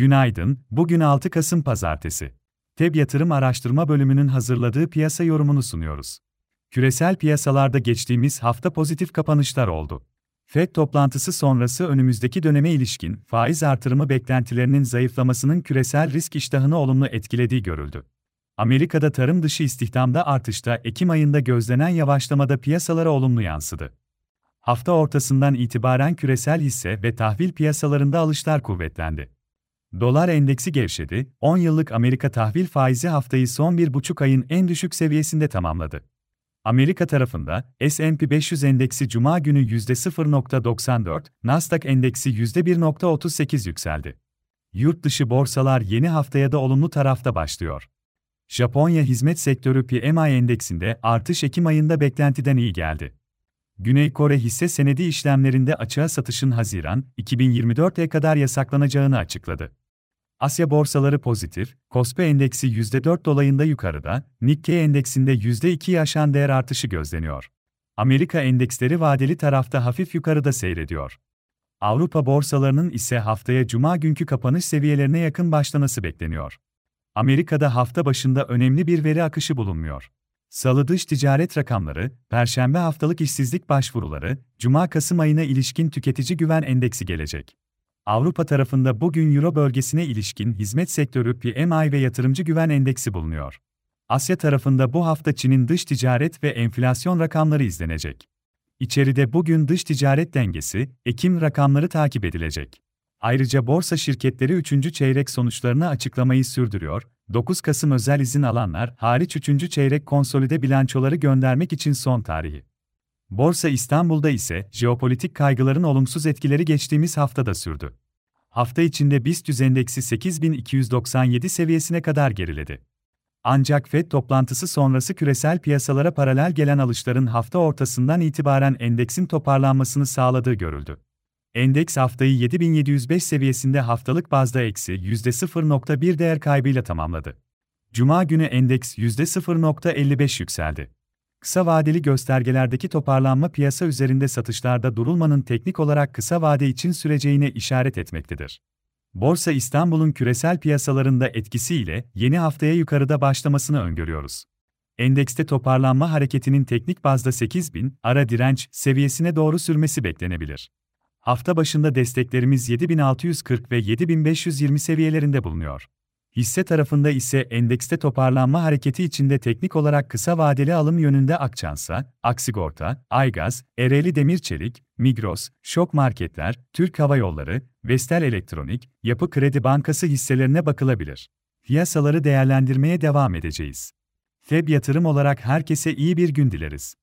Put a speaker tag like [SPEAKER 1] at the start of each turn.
[SPEAKER 1] Günaydın, bugün 6 Kasım Pazartesi. TEB Yatırım Araştırma Bölümünün hazırladığı piyasa yorumunu sunuyoruz. Küresel piyasalarda geçtiğimiz hafta pozitif kapanışlar oldu. FED toplantısı sonrası önümüzdeki döneme ilişkin faiz artırımı beklentilerinin zayıflamasının küresel risk iştahını olumlu etkilediği görüldü. Amerika'da tarım dışı istihdamda artışta Ekim ayında gözlenen yavaşlamada piyasalara olumlu yansıdı. Hafta ortasından itibaren küresel hisse ve tahvil piyasalarında alışlar kuvvetlendi. Dolar endeksi gevşedi, 10 yıllık Amerika tahvil faizi haftayı son bir buçuk ayın en düşük seviyesinde tamamladı. Amerika tarafında, S&P 500 endeksi Cuma günü %0.94, Nasdaq endeksi %1.38 yükseldi. Yurt dışı borsalar yeni haftaya da olumlu tarafta başlıyor. Japonya hizmet sektörü PMI endeksinde artış Ekim ayında beklentiden iyi geldi. Güney Kore hisse senedi işlemlerinde açığa satışın Haziran 2024'e kadar yasaklanacağını açıkladı. Asya borsaları pozitif, Kospi endeksi %4 dolayında yukarıda, Nikkei endeksinde %2'yi aşan değer artışı gözleniyor. Amerika endeksleri vadeli tarafta hafif yukarıda seyrediyor. Avrupa borsalarının ise haftaya cuma günkü kapanış seviyelerine yakın başlaması bekleniyor. Amerika'da hafta başında önemli bir veri akışı bulunmuyor. Salı dış ticaret rakamları, Perşembe haftalık işsizlik başvuruları, Cuma-Kasım ayına ilişkin tüketici güven endeksi gelecek. Avrupa tarafında bugün Euro bölgesine ilişkin hizmet sektörü PMI ve yatırımcı güven endeksi bulunuyor. Asya tarafında bu hafta Çin'in dış ticaret ve enflasyon rakamları izlenecek. İçeride bugün dış ticaret dengesi, Ekim rakamları takip edilecek. Ayrıca borsa şirketleri 3. çeyrek sonuçlarını açıklamayı sürdürüyor. 9 Kasım özel izin alanlar hariç 3. çeyrek konsolide bilançoları göndermek için son tarihi. Borsa İstanbul'da ise jeopolitik kaygıların olumsuz etkileri geçtiğimiz haftada sürdü. Hafta içinde BIST endeksi 8297 seviyesine kadar geriledi. Ancak FED toplantısı sonrası küresel piyasalara paralel gelen alışların hafta ortasından itibaren endeksin toparlanmasını sağladığı görüldü. Endeks haftayı 7705 seviyesinde haftalık bazda eksi %0.1 değer kaybıyla tamamladı. Cuma günü endeks %0.55 yükseldi. Kısa vadeli göstergelerdeki toparlanma piyasa üzerinde satışlarda durulmanın teknik olarak kısa vade için süreceğine işaret etmektedir. Borsa İstanbul'un küresel piyasalarında etkisiyle yeni haftaya yukarıda başlamasını öngörüyoruz. Endekste toparlanma hareketinin teknik bazda 8000 ara direnç seviyesine doğru sürmesi beklenebilir. Hafta başında desteklerimiz 7640 ve 7520 seviyelerinde bulunuyor. Hisse tarafında ise endekste toparlanma hareketi içinde teknik olarak kısa vadeli alım yönünde Akçansa, Aksigorta, Aygaz, Ereğli Demir Çelik, Migros, Şok Marketler, Türk Hava Yolları, Vestel Elektronik, Yapı Kredi Bankası hisselerine bakılabilir. Fiyasaları değerlendirmeye devam edeceğiz. FEB yatırım olarak herkese iyi bir gün dileriz.